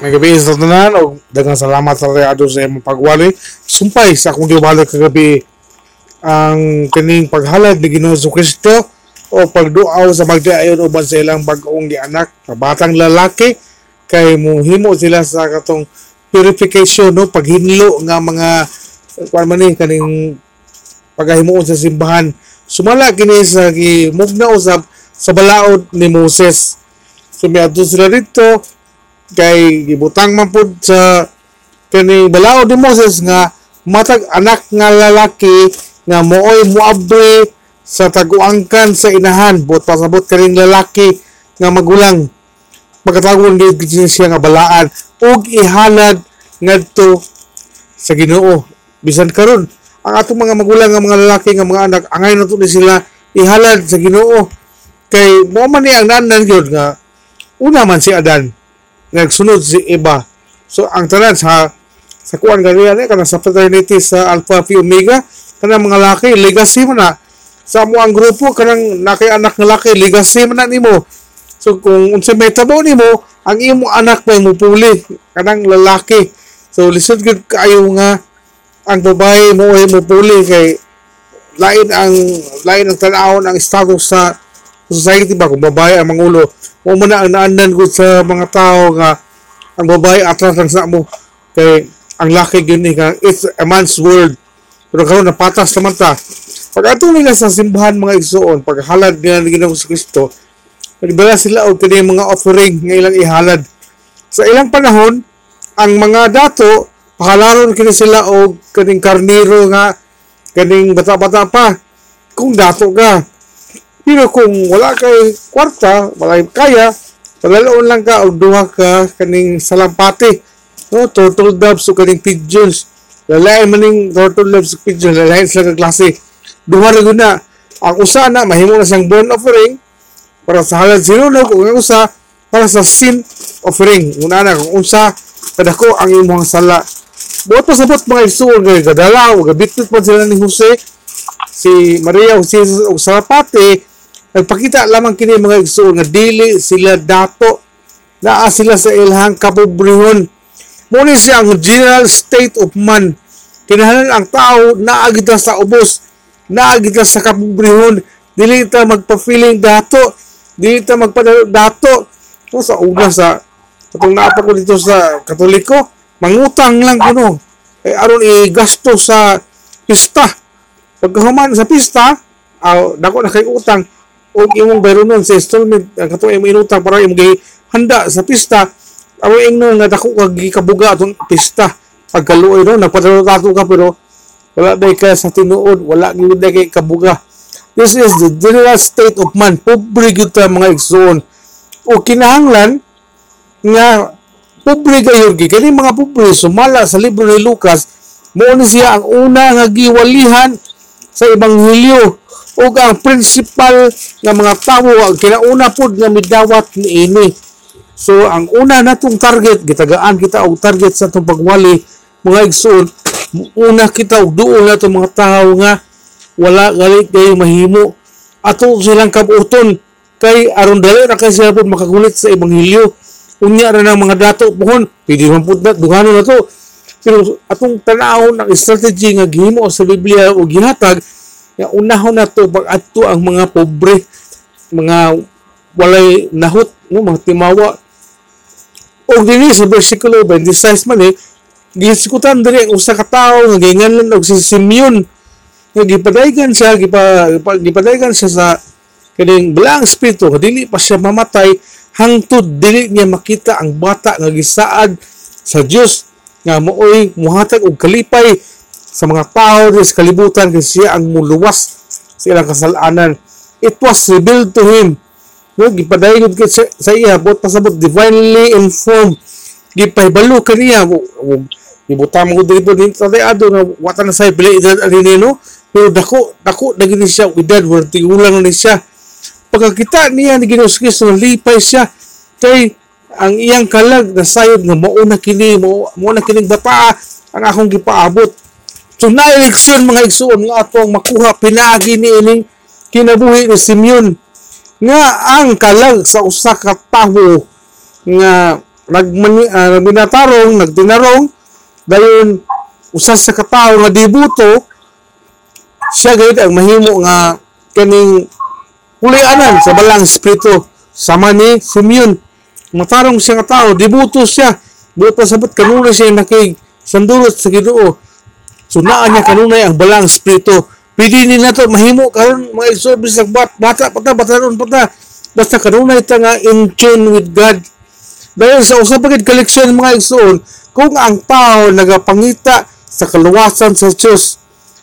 May gabi sa tanan o daghang salamat sa reado sa imong pagwali. Sumpay sa akong giwali kagabi ang kining paghalad ni Ginoo Kristo o pagduaw sa magdiayon uban sa ilang bag-ong gianak na batang lalaki kay muhimo sila sa katong purification no? Paghinlo nga mga kuan man ni kaning paghimuon sa simbahan. Sumala kini sa gimugna usab sa balaod ni Moses. So miadto sila dito kay gibutang man pud sa kani balaod ni Moses nga matag anak nga lalaki nga mooy muabri sa taguangkan sa inahan. Buot pasabot kaning lalaki nga magulang. Pagkatawon gid siya nga balaan. Ug ihalad ngadto sa Ginoo. Bisan karon ang atong mga magulang nga mga lalaki nga mga anak angay na ni sila ihalad sa Ginoo. Kay mo man ni ang nanan gyud nga una man si Adan nagsunod si Eva. So ang tanan sa sa kuan ganiya ni kana sa fraternity sa Alpha Phi Omega kana mga lalaki legacy man na. Sa mo ang grupo kanang nakay anak nga laki legacy man na nimo. So kung unsa may tabo nimo ang imo anak may mupuli kanang lalaki. So lisod gud kaayo nga ang babae mo ay mupuli kay lain ang lain ang tanawon ang status sa society ba kung babae ang mangulo mo man na ang naanan gud sa mga tao nga ang babae atras lang sa mo. Kay ang laki ni ka it's a man's world. Pero karon napatas naman ta. Pag atong nila sa simbahan mga igsoon pag halad nila ni Ginoong Kristo nagdala sila og kini mga offering nga ilang ihalad. Sa ilang panahon ang mga dato pakalaron kini sila og kaning karniro nga kaning bata-bata pa. Kung dato ka pero kung wala kay kwarta wala kaya palaloon lang ka og duha ka kaning salampati. No turtle doves o kaning pigeons. Lalain maning turtle doves ug pigeons lalain sila ka klase. Duha gyud na. Ang usa na mahimo na siyang burnt offering para sa halal zero no kung ang usa para sa sin offering. Una na kung unsa kadako ang imong sala. Buot pa sabot mga igsuon kay kadalaw gabitot pa sila ni Jose si Maria ug si Jesus ug Sarapate nagpakita lamang kini mga igsuon nga dili sila dato. Naa sila sa ilhang kapobrehon mo ni siya ang general state of man. Kinahanglan ang tao naa kita sa ubos naa kita sa kapobrehon dili ta magpa-feeling dato dili ta magpadalo dato. So, sa una sa katong naapa ko dito sa katoliko mangutang lang kuno. Eh aron i-gasto sa pista. Pagkahuman sa pista aw dako na kay utang og imong bayronon sa installment ang katong imong inutang para imong handa sa pista. Aron ingnon nga dako kag gikabuga atong pista. Pagkaluoy no? Nagpadalo dato ka pero wala day ka sa tinuod wala gyud day kay kabuga. This is the general state of man. Pobre gyud ta mga igsoon. O kinahanglan nga pobre gi. Kani mga pobre sumala sa libro ni Lucas mo ni siya ang una nga giwalihan sa ebanghelyo ug ang principal nga mga tawo ang kinauna pod nga midawat ni ini so ang una natong target gitagaan kita og target sa atong pagwali mga igsoon una kita og duol na itong mga tao nga wala gali kayo mahimo. Ato silang kabuton kay aron dali ra kay sila pod makagulit sa ebanghelyo. Unya ra ng mga dato pohon pwede man pud na duhanon na to. Pero atong tanawon ang strategy nga gihimo sa Biblia o gihatag nga unahon na to pag adto ang mga pobre mga walay nahot no mga timawa. O dinhi sa bersikulo 26 man eh. Gisikutan diri ang usa ka tawo nga ginganlan og si Simeon. Nga gipadaygan siya gipa, gipadaygan siya sa kaning bilang espiritu. Nga dili pa siya mamatay hangtod dili niya makita ang bata nga gisaad sa Dios. Nga mooy muhatag og kalipay sa mga tao sa kalibutan kasi siya ang muluwas sa ilang kasalanan. It was revealed to him. No gipadaygon kay sa, sa iya bot pasabot divinely informed. Gipahibalo kaniya gibutang mo dito din sa ado nga wata na say pili edad ani no? Pero dako dako dagi ni siya edad wala tigulang ni siya. Pagkakita niya ni Ginoong Kristo lipay siya. Kay ang iyang kalag na sayod nga mao na kini mao na kining bata ang akong gipaabot so na eleksyon mga igsuon nga atong makuha pinaagi ni ining kinabuhi ni Simeon nga ang kalag sa usa ka tawo nga nagmani uh, nagminatarong nagtinarong. Dayon usa sa katawo nga dibuto siya gayud ang mahimo nga kaning hulianan sa balang espiritu. Sama ni Simeon. Matarong siya nga tao dibuto siya. Buto sabot kanunay siya nakig sandulot sa Ginoo so naa niya kanunay ang balang espiritu. Pwede ni nato mahimo karon mga igsoon bat bata pata bataron pata basta kanunay ta nga in tune with God. Dahil sa usap pagid koleksyon mga igsoon kung ang tao nagapangita sa kaluwasan sa Diyos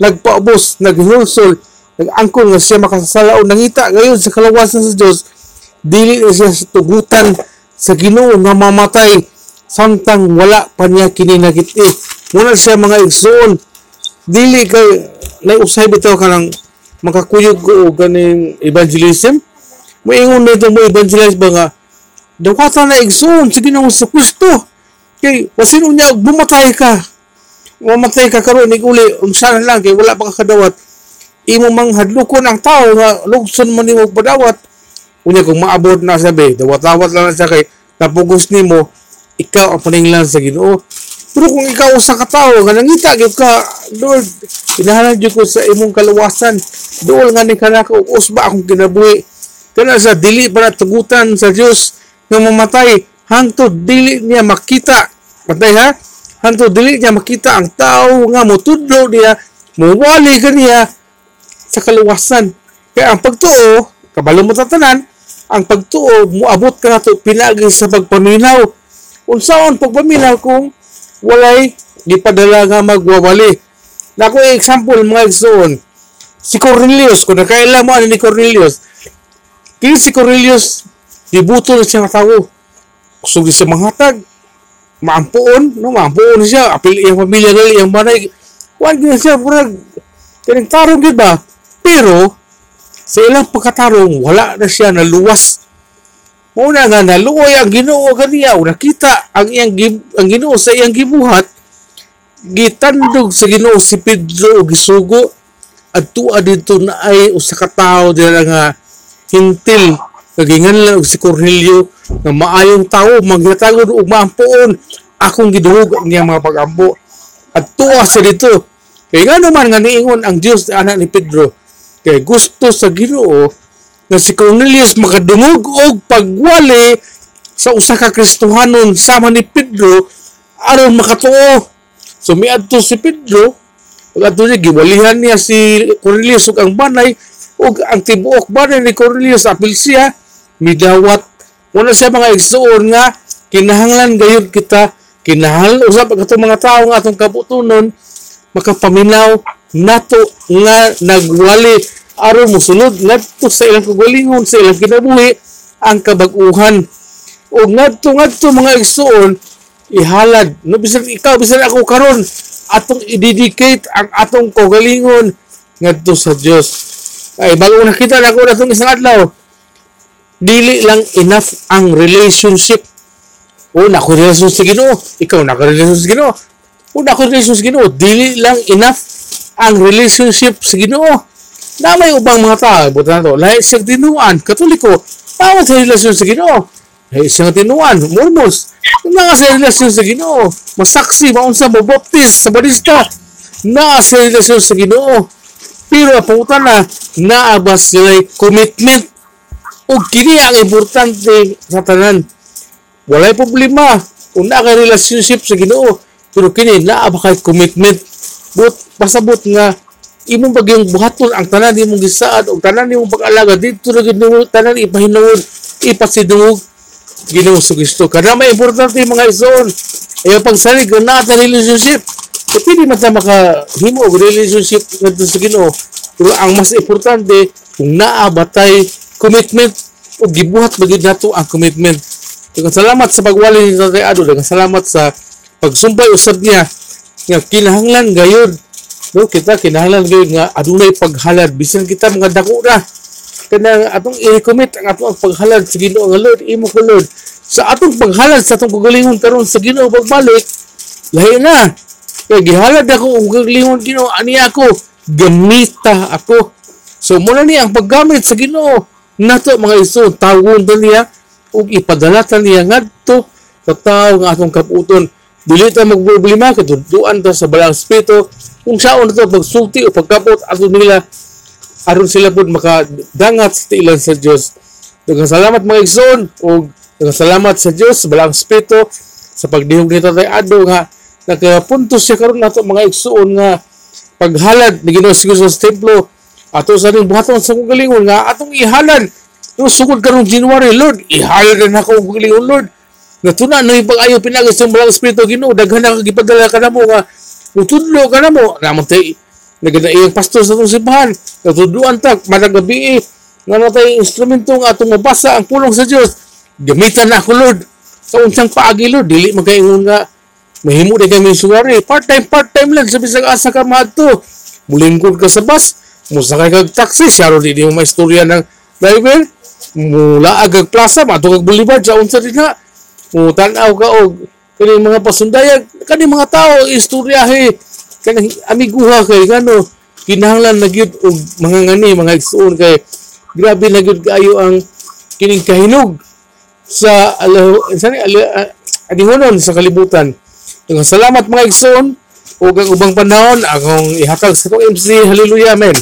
nagpaubos naghulsol nagangkon nga siya makasalaon nangita ngayon sa kaluwasan sa Diyos dili na siya sa tugutan sa Ginoo nga mamatay samtang wala pa niya kini nakiti muna siya mga igsoon dili kay nausay bitaw ka lang makakuyog ko og ganing evangelism. Mo ingon nito mo evangelize ba nga dawatan na igsoon sige na sa Kristo kay wasin unya bumatay ka. Mamatay ka karon nig uli unsa lang kay wala pa ka kadawat. Imo mang hadlukon ang tao nga lugson mo nimo padawat. Unya kung maabot na sabi dawat-dawat lang sa kay napugos nimo ikaw ang paninglan sa Ginoo pero kung ikaw sa katao nga nangita gyud ka Lord kinahanglan jud ko sa imong kaluwasan. Duol nga ni kanako usba akong kinabuhi? Kana sa dili para tugutan sa Dios nga mamatay? Hangtod dili niya makita. Patay ha? Hangtod dili niya makita ang tao nga motudlo niya muwali kaniya sa kaluwasan. Kaya ang pagtuo kabalo mo tatanan ang pagtuo muabot ka nato pinagi sa pagpaminaw. Unsaon pagpaminaw kung walay gipadala nga magwawali na ko example mga igsoon si Cornelius kung nakailan mo ano ni Cornelius kini si Cornelius Dibuto na siya tao. Gusto siya manghatag. Maampuon, no? Maampuon siya. Apil iyang pamilya gali, iyang manay. Huwag na siya, purag. Kaning tarong yun ba? Pero, sa ilang pagkatarong, wala na siya naluwas. Una nga, naluoy ang ginoo ganiya. Nakita ang iyang ang ginoo sa iyang gibuhat. Gitandog sa ginoo si Pedro o gisugo. Tuwa dito na ay usa ka tao dila nga hintil kagingan lang si Cornelio nga maayong tao maglatagod og maampuon akong giduhog niya mga pagampo tuwa sa dito kay nga naman nga niingon ang Dios anak ni Pedro kay gusto sa Ginoo nga si Cornelius makadungog og pagwali sa usa ka Kristohanon sama ni Pedro aron makatuo. So miadto si Pedro pag ato niya giwalihan niya si Cornelius ug ang banay ug ang tibuok banay ni Cornelius apil siya midawat. Una sa mga igsuon nga kinahanglan gayud kita kinahanglan usab ang mga tao nga atong kabutunon makapaminaw nato nga nagwali aron mosulod ngadto sa ilang kagalingon sa ilang kinabuhi ang kabag-uhan o ngadto ngadto mga igsuon ihalad no bisan ikaw bisan ako karon atong i-dedicate ang atong kagalingon ngadto sa Dios ay bago na ko na itong isang adlaw dili lang enough ang relationship. O, nako relasyon sa Ginoo. Ikaw nako relasyon sa Ginoo. O, nako relasyon sa Ginoo. Dili lang enough ang relationship sa Ginoo. Na may ubang mga tao, buta na to, lahi siyang tinuan, katoliko, tawad sa relasyon sa Ginoo. Lahi siyang tinuan, mormons, na sa relasyon sa Ginoo. Masaksi, maunsa, maboptis, sa barista, na sa relasyon sa Ginoo. Pero pangutan na, naabas sila commitment o kini ang importante sa tanan. Walay problema kung naa kay relationship sa Ginoo, pero kini naa ba kay commitment. But pasabot nga imong bagyong buhaton ang tanan imong gisaad o tanan imong pag-alaga dito ra gid tanan ipahinuod ipasidungog Ginoo sa Kristo. Kada may importante mga ison. Ay pagsalig na natin relationship. So, pwede man sa makahimo og relationship ngadto sa Ginoo. Pero ang mas importante kung naa batay commitment o gibuhat bagid nato ang commitment. Daghang salamat sa pagwali ni Tatay Ado, daghang salamat sa pagsumpay usab niya nga kinahanglan gayud no kita kinahanglan gayud nga adunay paghalad. Bisan kita mga dako na. Kanang atong i-commit ang atong paghalad sa Ginoo nga Lord imo ko Lord. Sa atong paghalad sa atong kagalingon karon sa Ginoo pagbalik lahi na. Kay gihalad ako og kagalingon Ginoo ani ako gamita ako. So muna ni ang paggamit sa Ginoo. Nato mga iso tawon ta niya ug ipadala ta niya ngadto tataw nga atong kaputon. Dili ta magproblema kay duan ta sa balang espiritu kung saon to pagsulti o pagkapot ato nila aron sila pud makadangat sa tiilan sa Dios daghang salamat mga igsoon o daghang salamat sa Dios sa balang espiritu sa pagdihog ni Tatay Ado nga nakapuntos siya karon nato mga igsoon nga paghalad ni Ginoo sa sa templo. Ato sa ring buhaton sa kong galingon nga atong ihalad no sugod karong January Lord ihalad na ako kong galingon Lord. Natuna no yung pag-ayo pinagos sa balang espiritu Ginoo daghan na kagipadala ka na mo nga utudlo ka na mo. Namon tay nagada iyang pastor sa itong simbahan. Natudluan ta matag gabi eh. Nga natay instrumento nga atong mabasa ang pulong sa Dios gamitan na ako Lord. Sa unsang paagi Lord dili magkaingon nga mahimo na kami suwari part time part time lang sa bisag asa ka madto mulingkod ka sa bus musakay kag taxi siya ron di mo maistorya ng driver. Mula agag plaza mato kag boulevard sa unsa din ha mo tanaw ka og kani mga pasundayag kani mga tao istoryahe kanang amiguha kay ngano kinahanglan na gyud og mga ngani mga igsoon kay grabe na gyud kaayo ang kining kahinog sa alo sa adihonon sa kalibutan. Daghang salamat mga igsoon ug ang ubang panahon akong ihatag sa itong MC hallelujah amen